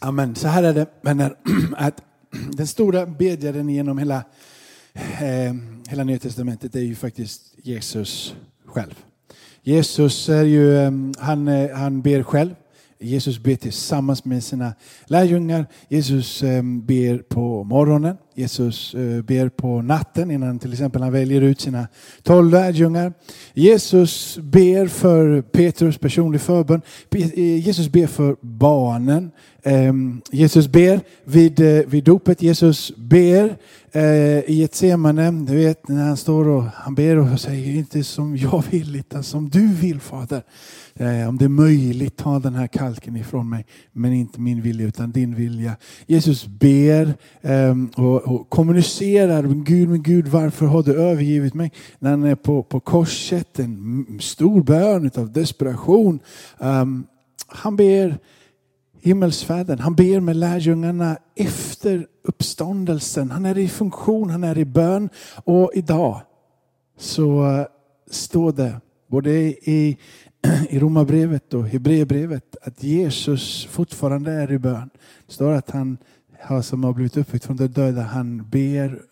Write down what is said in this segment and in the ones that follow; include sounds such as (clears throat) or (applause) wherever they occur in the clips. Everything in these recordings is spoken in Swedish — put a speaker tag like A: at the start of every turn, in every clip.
A: Amen. Så här är det vänner, (clears throat) att den stora bedjaren genom hela, eh, hela Nya Testamentet är ju faktiskt Jesus själv. Jesus är ju, eh, han, eh, han ber själv. Jesus ber tillsammans med sina lärjungar. Jesus eh, ber på morgonen. Jesus eh, ber på natten innan till exempel han väljer ut sina tolv lärjungar. Jesus ber för Petrus personlig förbön. Eh, Jesus ber för barnen. Ehm, Jesus ber vid, eh, vid dopet. Jesus ber i ett semane, du vet när han står och han ber och säger inte som jag vill utan som du vill Fader. Om det är möjligt, ta den här kalken ifrån mig. Men inte min vilja utan din vilja. Jesus ber ehm, och, och kommunicerar. Gud, men Gud, varför har du övergivit mig? När han är på, på korset, en stor bön av desperation. Um, han ber himmelsfärden. Han ber med lärjungarna efter uppståndelsen. Han är i funktion, han är i bön. Och idag så eh, står det både i (clears throat) i Romarbrevet och Hebreerbrevet att Jesus fortfarande är i bön. Det står att han som har blivit uppväckt från de döda, han ber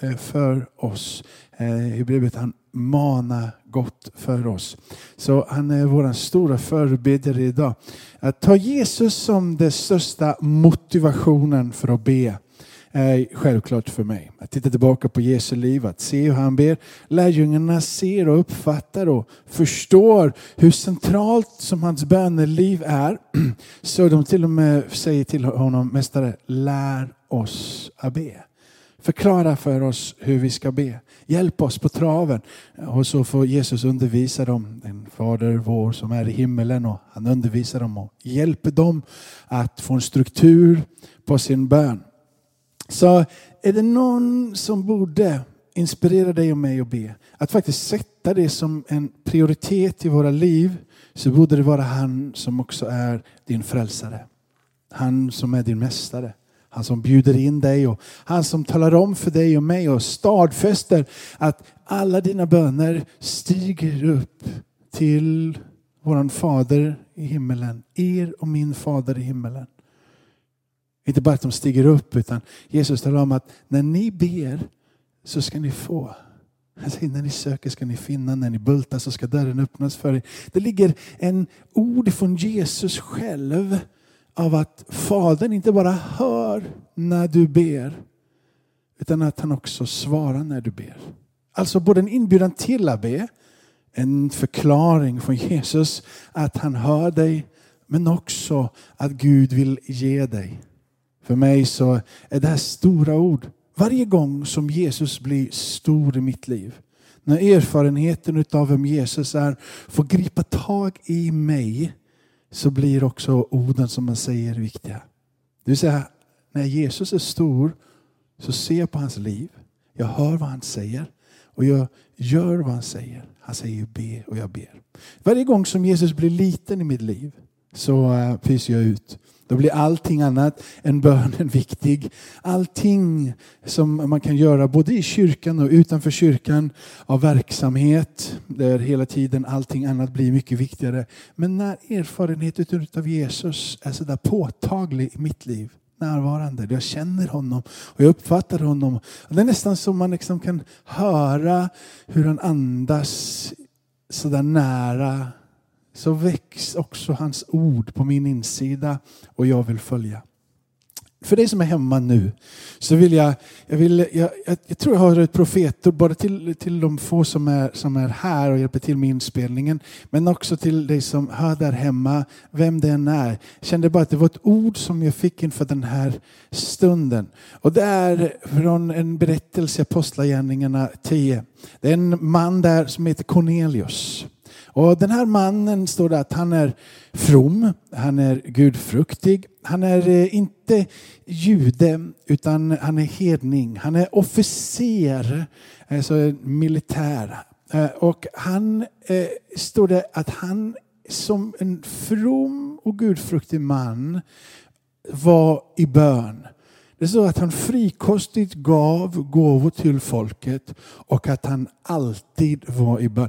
A: eh, för oss. Eh, Hebreerbrevet, I brevet han manar gott för oss. Så han är vår stora förebedjare idag. Att ta Jesus som den största motivationen för att be är självklart för mig. Att titta tillbaka på Jesu liv, att se hur han ber. Lärjungarna ser och uppfattar och förstår hur centralt som hans böneliv är. (clears throat) Så de till och med säger till honom, Mästare, lär oss att be. Förklara för oss hur vi ska be. Hjälp oss på traven. Och så får Jesus undervisa dem, den Fader vår som är i himmelen. Och han undervisar dem och hjälper dem att få en struktur på sin bön. Så är det någon som borde inspirera dig och mig att be, att faktiskt sätta det som en prioritet i våra liv, så borde det vara han som också är din frälsare. Han som är din mästare. Han som bjuder in dig och han som talar om för dig och mig och stadfäster att alla dina böner stiger upp till våran fader i himmelen. Er och min fader i himmelen. Inte bara att de stiger upp utan Jesus talar om att när ni ber så ska ni få. Han säger när ni söker ska ni finna, när ni bultar så ska dörren öppnas för er. Det ligger en ord från Jesus själv av att Fadern inte bara hör när du ber utan att han också svarar när du ber. Alltså både en inbjudan till att be, en förklaring från Jesus att han hör dig men också att Gud vill ge dig. För mig så är det här stora ord. Varje gång som Jesus blir stor i mitt liv, när erfarenheten av vem Jesus är får gripa tag i mig, så blir också orden som man säger viktiga. Det vill säga, när Jesus är stor så ser jag på hans liv, jag hör vad han säger och jag gör vad han säger. Han säger be och jag ber. Varje gång som Jesus blir liten i mitt liv så eh, pyser jag ut då blir allting annat än bönen viktig. Allting som man kan göra både i kyrkan och utanför kyrkan av verksamhet där hela tiden allting annat blir mycket viktigare. Men när erfarenheten av Jesus är så där påtaglig i mitt liv närvarande. Jag känner honom och jag uppfattar honom. Det är nästan som man liksom kan höra hur han andas så där nära så väcks också hans ord på min insida och jag vill följa. För dig som är hemma nu så vill jag, jag, vill, jag, jag, jag tror jag har ett profetord både till, till de få som är, som är här och hjälper till med inspelningen men också till dig som hör där hemma, vem det än är. Jag kände bara att det var ett ord som jag fick inför den här stunden. Och det är från en berättelse i Apostlagärningarna 10. Det är en man där som heter Cornelius. Och den här mannen står det att han är from, han är gudfruktig, han är eh, inte jude utan han är hedning, han är officer, alltså militär. Eh, och han eh, står det att han som en from och gudfruktig man var i bön. Det står att han frikostigt gav gåvor till folket och att han alltid var i bön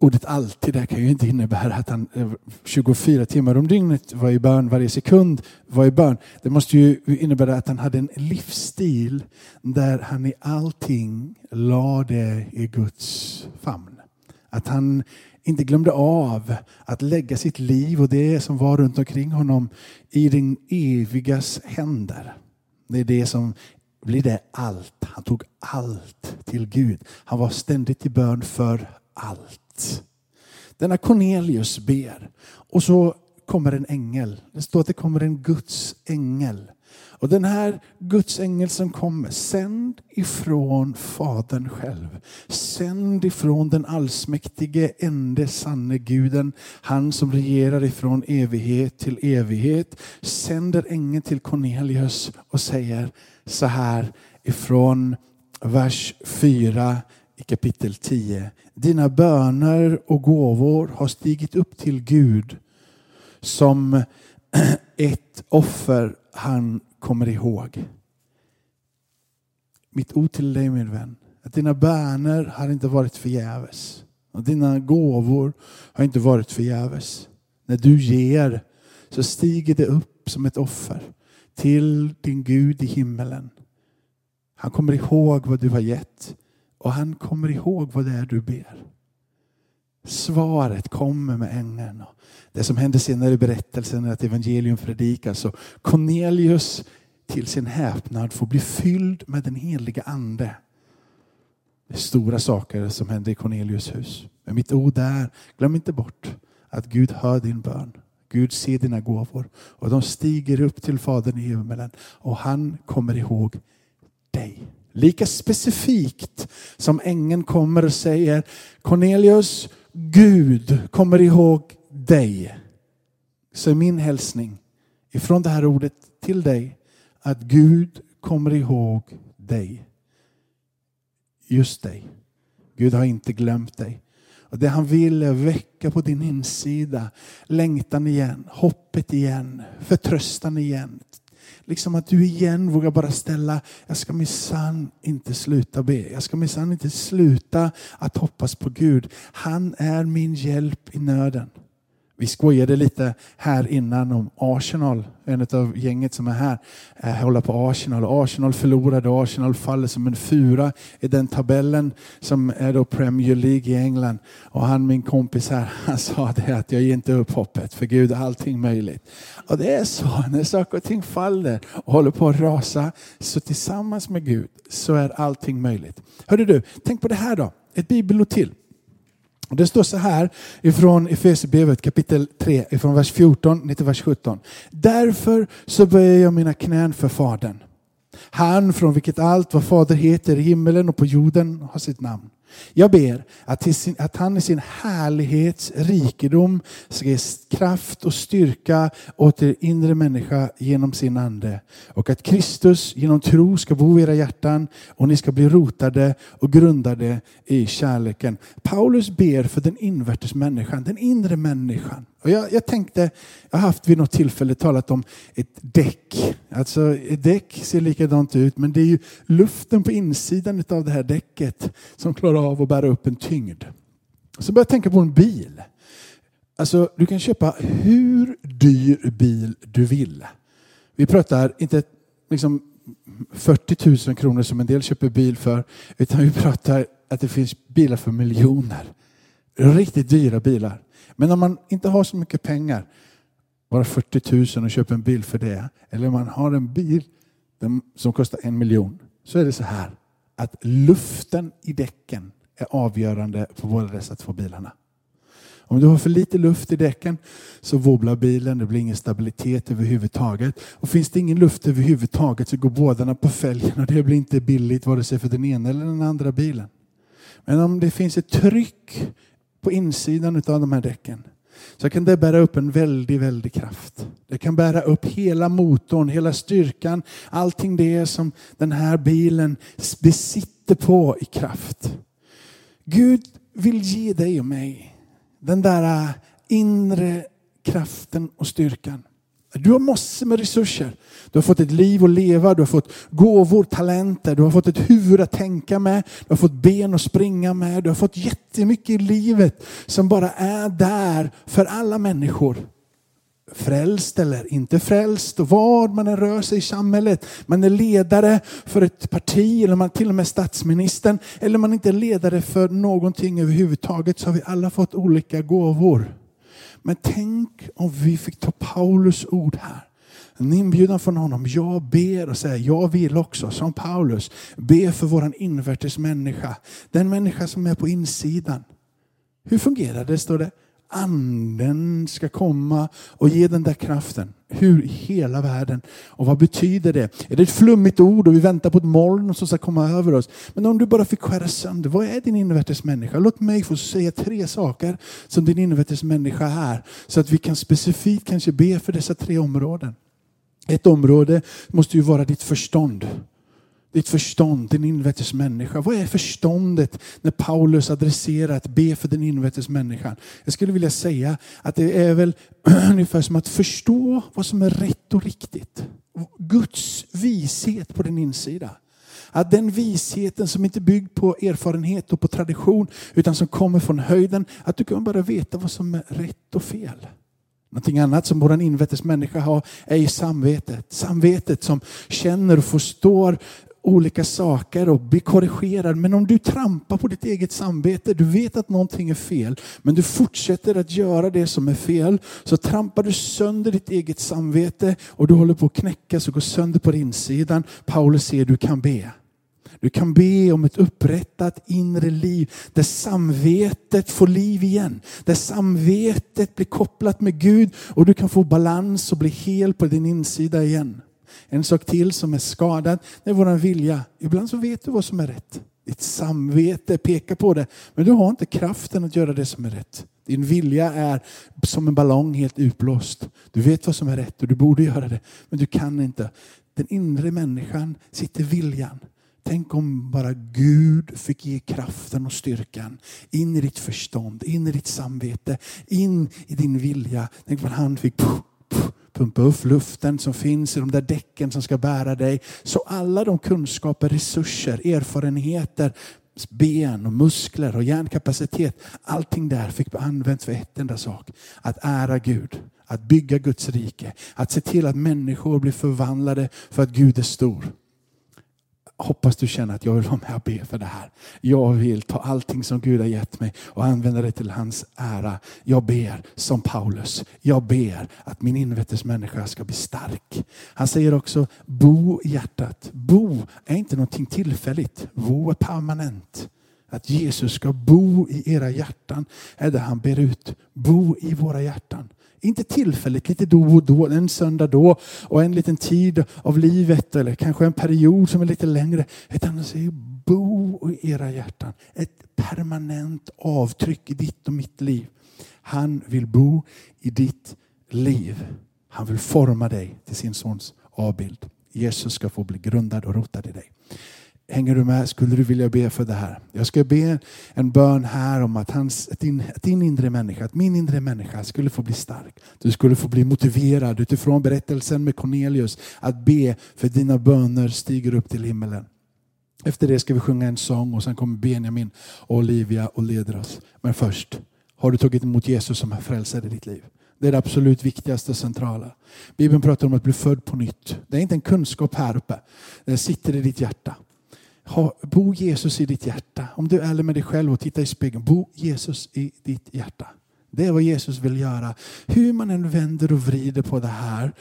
A: ordet alltid där kan ju inte innebära att han eh, 24 timmar om dygnet var i bön, varje sekund var i bön. Det måste ju innebära att han hade en livsstil där han i allting lade i Guds famn. Att han inte glömde av att lägga sitt liv och det som var runt omkring honom i den evigas händer. Det är det som blir det allt. Han tog allt till Gud. Han var ständigt i bön för allt. Denna Cornelius ber och så kommer en ängel. Det står att det kommer en Guds ängel. Och den här Guds ängel som kommer, sänd ifrån Fadern själv. Sänd ifrån den allsmäktige, ende sanne guden. Han som regerar ifrån evighet till evighet. Sänder ängeln till Cornelius och säger så här ifrån vers 4 i kapitel 10. Dina böner och gåvor har stigit upp till Gud som (clears throat) ett offer han kommer ihåg. Mitt ord till dig min vän, att dina böner har inte varit förgäves. Och dina gåvor har inte varit förgäves. När du ger så stiger det upp som ett offer till din Gud i himmelen. Han kommer ihåg vad du har gett och han kommer ihåg vad det är du ber. Svaret kommer med ängeln. Det som händer senare i berättelsen är att evangelium predikas. Och Cornelius till sin häpnad får bli fylld med den heliga ande. Det är stora saker som händer i Cornelius hus. Men mitt ord är, glöm inte bort att Gud hör din bön. Gud ser dina gåvor och de stiger upp till Fadern i himmelen och han kommer ihåg dig. Lika specifikt som ängeln kommer och säger Cornelius, Gud kommer ihåg dig. Så är min hälsning ifrån det här ordet till dig att Gud kommer ihåg dig. Just dig. Gud har inte glömt dig. Och Det han vill är väcka på din insida längtan igen, hoppet igen, förtröstan igen, liksom att du igen vågar bara ställa, jag ska minsann inte sluta be. Jag ska minsann inte sluta att hoppas på Gud. Han är min hjälp i nöden. Vi skojade lite här innan om Arsenal, en av gänget som är här, eh, håller på Arsenal. Arsenal förlorade och Arsenal faller som en fura i den tabellen som är då Premier League i England. Och han, min kompis här, (laughs) han sa det att jag ger inte upp hoppet, för Gud är allting möjligt. Och det är så, (laughs) när saker och ting faller och håller på att rasa, så tillsammans med Gud så är allting möjligt. Hörde du, tänk på det här då, ett bibelord till. Det står så här ifrån Efesierbrevet kapitel 3, ifrån vers 14 till vers 17. Därför så böjer jag mina knän för Fadern. Han från vilket allt vad Fader heter i himmelen och på jorden har sitt namn. Jag ber att, sin, att han i sin härlighets rikedom ska ge kraft och styrka åt er inre människa genom sin ande. Och att Kristus genom tro ska bo i era hjärtan och ni ska bli rotade och grundade i kärleken. Paulus ber för den invärtes människan, den inre människan. Och jag, jag, tänkte, jag har haft vid något tillfälle talat om ett däck. Alltså ett däck ser likadant ut men det är ju luften på insidan av det här däcket som klarar av att bära upp en tyngd. Så börjar jag tänka på en bil. Alltså du kan köpa hur dyr bil du vill. Vi pratar inte liksom 40 000 kronor som en del köper bil för utan vi pratar att det finns bilar för miljoner. Riktigt dyra bilar. Men om man inte har så mycket pengar, bara 40 000 och köper en bil för det, eller om man har en bil som kostar en miljon, så är det så här att luften i däcken är avgörande på båda dessa två bilarna. Om du har för lite luft i däcken så wobblar bilen, det blir ingen stabilitet överhuvudtaget. Och finns det ingen luft överhuvudtaget så går bådarna på fälgen och det blir inte billigt vare sig för den ena eller den andra bilen. Men om det finns ett tryck på insidan av de här däcken så kan det bära upp en väldig, väldig kraft. Det kan bära upp hela motorn, hela styrkan, allting det som den här bilen besitter på i kraft. Gud vill ge dig och mig den där äh, inre kraften och styrkan. Du har massor med resurser. Du har fått ett liv att leva, du har fått gåvor, talenter, du har fått ett huvud att tänka med, du har fått ben att springa med, du har fått jättemycket i livet som bara är där för alla människor. Frälst eller inte frälst, och vad man än rör sig i samhället. Man är ledare för ett parti, eller man är till och med statsministern, eller man är inte ledare för någonting överhuvudtaget, så har vi alla fått olika gåvor. Men tänk om vi fick ta Paulus ord här. En inbjudan från honom. Jag ber och säger, jag vill också som Paulus be för våran invärtes människa. Den människa som är på insidan. Hur fungerar det? Står det. Anden ska komma och ge den där kraften. Hur i hela världen? Och vad betyder det? Är det ett flummigt ord och vi väntar på ett moln som ska komma över oss? Men om du bara fick skära sönder, vad är din invärtes människa? Låt mig få säga tre saker som din invärtes människa är. Så att vi kan specifikt kanske be för dessa tre områden. Ett område måste ju vara ditt förstånd. Ditt förstånd, din invärtes människa. Vad är förståndet när Paulus adresserar att be för den invärtes människan? Jag skulle vilja säga att det är väl (clears throat) ungefär som att förstå vad som är rätt och riktigt. Guds vishet på din insida. Att den visheten som inte är byggd på erfarenhet och på tradition utan som kommer från höjden, att du kan bara veta vad som är rätt och fel. Någonting annat som vår invärtes människa har är i samvetet. Samvetet som känner och förstår olika saker och bli korrigerad. Men om du trampar på ditt eget samvete, du vet att någonting är fel, men du fortsätter att göra det som är fel, så trampar du sönder ditt eget samvete och du håller på att knäckas och gå sönder på insidan. Paulus säger du kan be. Du kan be om ett upprättat inre liv där samvetet får liv igen. Där samvetet blir kopplat med Gud och du kan få balans och bli hel på din insida igen. En sak till som är skadad, det är vår vilja. Ibland så vet du vad som är rätt. Ditt samvete pekar på det, men du har inte kraften att göra det som är rätt. Din vilja är som en ballong helt utblåst. Du vet vad som är rätt och du borde göra det, men du kan inte. Den inre människan sitter viljan. Tänk om bara Gud fick ge kraften och styrkan in i ditt förstånd, in i ditt samvete, in i din vilja. Tänk vad han fick pumpa upp luften som finns i de där däcken som ska bära dig. Så alla de kunskaper, resurser, erfarenheter, ben och muskler och hjärnkapacitet, allting där fick användas för ett enda sak. Att ära Gud, att bygga Guds rike, att se till att människor blir förvandlade för att Gud är stor hoppas du känner att jag vill vara med och be för det här. Jag vill ta allting som Gud har gett mig och använda det till hans ära. Jag ber som Paulus. Jag ber att min invärtes människa ska bli stark. Han säger också bo i hjärtat. Bo är inte någonting tillfälligt. Bo är permanent. Att Jesus ska bo i era hjärtan är det han ber ut. Bo i våra hjärtan. Inte tillfälligt, lite då och då, en söndag då och en liten tid av livet eller kanske en period som är lite längre. Utan han säger bo i era hjärtan. Ett permanent avtryck i ditt och mitt liv. Han vill bo i ditt liv. Han vill forma dig till sin sons avbild. Jesus ska få bli grundad och rotad i dig. Hänger du med? Skulle du vilja be för det här? Jag ska be en bön här om att, hans, att, din, att din inre människa, att min inre människa skulle få bli stark. Du skulle få bli motiverad utifrån berättelsen med Cornelius att be för dina böner stiger upp till himmelen. Efter det ska vi sjunga en sång och sen kommer Benjamin och Olivia och leder oss. Men först, har du tagit emot Jesus som frälsare i ditt liv? Det är det absolut viktigaste centrala. Bibeln pratar om att bli född på nytt. Det är inte en kunskap här uppe. Den sitter i ditt hjärta. Ha, bo Jesus i ditt hjärta. Om du är ärlig med dig själv och tittar i spegeln, bo Jesus i ditt hjärta. Det är vad Jesus vill göra. Hur man än vänder och vrider på det här.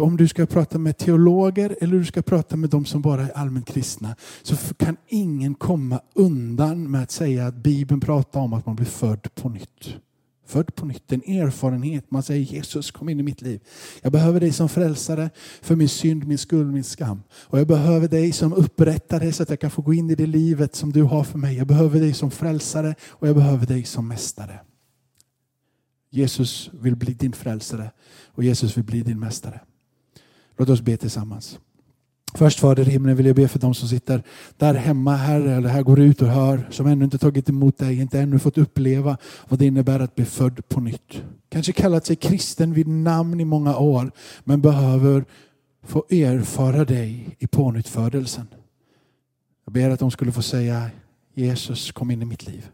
A: Om du ska prata med teologer eller du ska prata med de som bara är allmänt kristna. Så kan ingen komma undan med att säga att Bibeln pratar om att man blir född på nytt. Född på nytt, en erfarenhet. Man säger Jesus kom in i mitt liv. Jag behöver dig som frälsare för min synd, min skuld, min skam. Och jag behöver dig som upprättare så att jag kan få gå in i det livet som du har för mig. Jag behöver dig som frälsare och jag behöver dig som mästare. Jesus vill bli din frälsare och Jesus vill bli din mästare. Låt oss be tillsammans. Först Fader i himlen vill jag be för dem som sitter där hemma, Herre, eller här går ut och hör, som ännu inte tagit emot dig, inte ännu fått uppleva vad det innebär att bli född på nytt. Kanske kallat sig kristen vid namn i många år, men behöver få erfara dig i pånyttfödelsen. Jag ber att de skulle få säga Jesus kom in i mitt liv.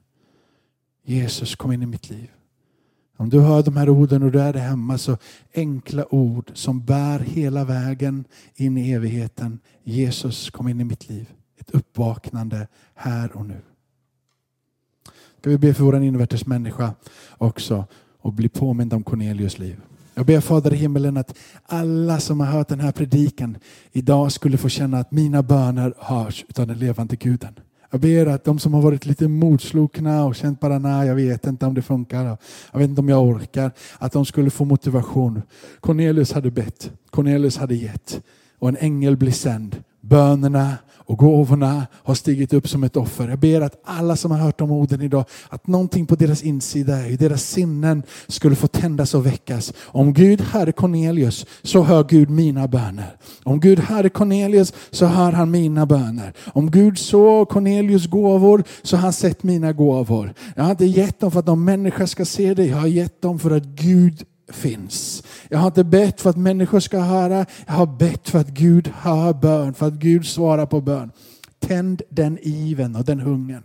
A: Jesus kom in i mitt liv. Om du hör de här orden och du är där hemma så enkla ord som bär hela vägen in i evigheten. Jesus kom in i mitt liv. Ett uppvaknande här och nu. Ska vi be för vår invärtes människa också och bli påmind om Cornelius liv. Jag ber Fader i himmelen att alla som har hört den här predikan idag skulle få känna att mina böner hörs av den levande guden. Jag ber att de som har varit lite motslokna och känt bara nej, jag vet inte om det funkar. Jag vet inte om jag orkar. Att de skulle få motivation. Cornelius hade bett. Cornelius hade gett. Och en ängel blir sänd. Bönerna och gåvorna har stigit upp som ett offer. Jag ber att alla som har hört om orden idag, att någonting på deras insida, i deras sinnen skulle få tändas och väckas. Om Gud hörde Cornelius så hör Gud mina böner. Om Gud hörde Cornelius så hör han mina böner. Om Gud såg Cornelius gåvor så har han sett mina gåvor. Jag har inte gett dem för att någon människa ska se det, jag har gett dem för att Gud finns. Jag har inte bett för att människor ska höra. Jag har bett för att Gud hör bön, för att Gud svarar på bön. Tänd den iven och den hungern.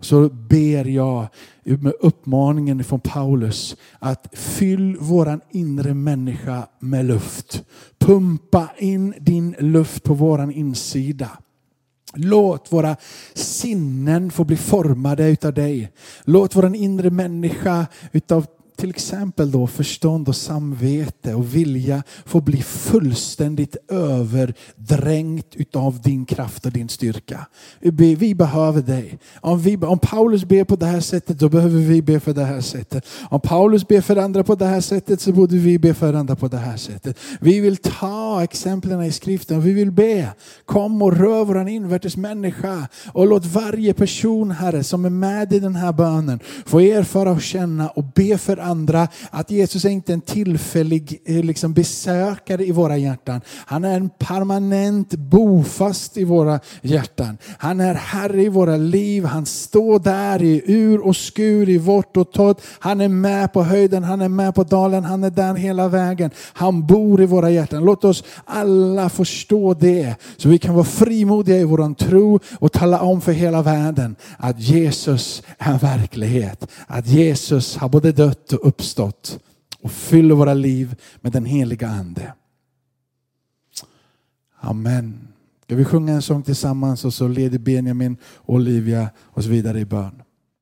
A: Så ber jag med uppmaningen från Paulus att fyll våran inre människa med luft. Pumpa in din luft på våran insida. Låt våra sinnen få bli formade utav dig. Låt våran inre människa utav till exempel då förstånd och samvete och vilja får bli fullständigt överdränkt utav din kraft och din styrka. Vi behöver dig. Om, vi, om Paulus ber på det här sättet, då behöver vi be för det här sättet. Om Paulus ber för andra på det här sättet, så borde vi be för andra på det här sättet. Vi vill ta exemplen i skriften och vi vill be. Kom och rör våran invärtes människa och låt varje person, Herre, som är med i den här bönen få erfara och känna och be för andra andra att Jesus är inte en tillfällig eh, liksom, besökare i våra hjärtan. Han är en permanent bofast i våra hjärtan. Han är Herre i våra liv. Han står där i ur och skur, i vårt och torrt. Han är med på höjden, han är med på dalen, han är där hela vägen. Han bor i våra hjärtan. Låt oss alla förstå det så vi kan vara frimodiga i vår tro och tala om för hela världen att Jesus är verklighet. Att Jesus har både dött och uppstått och fyller våra liv med den heliga Ande. Amen. Ska vi sjunga en sång tillsammans och så leder Benjamin, Olivia och så vidare i bön.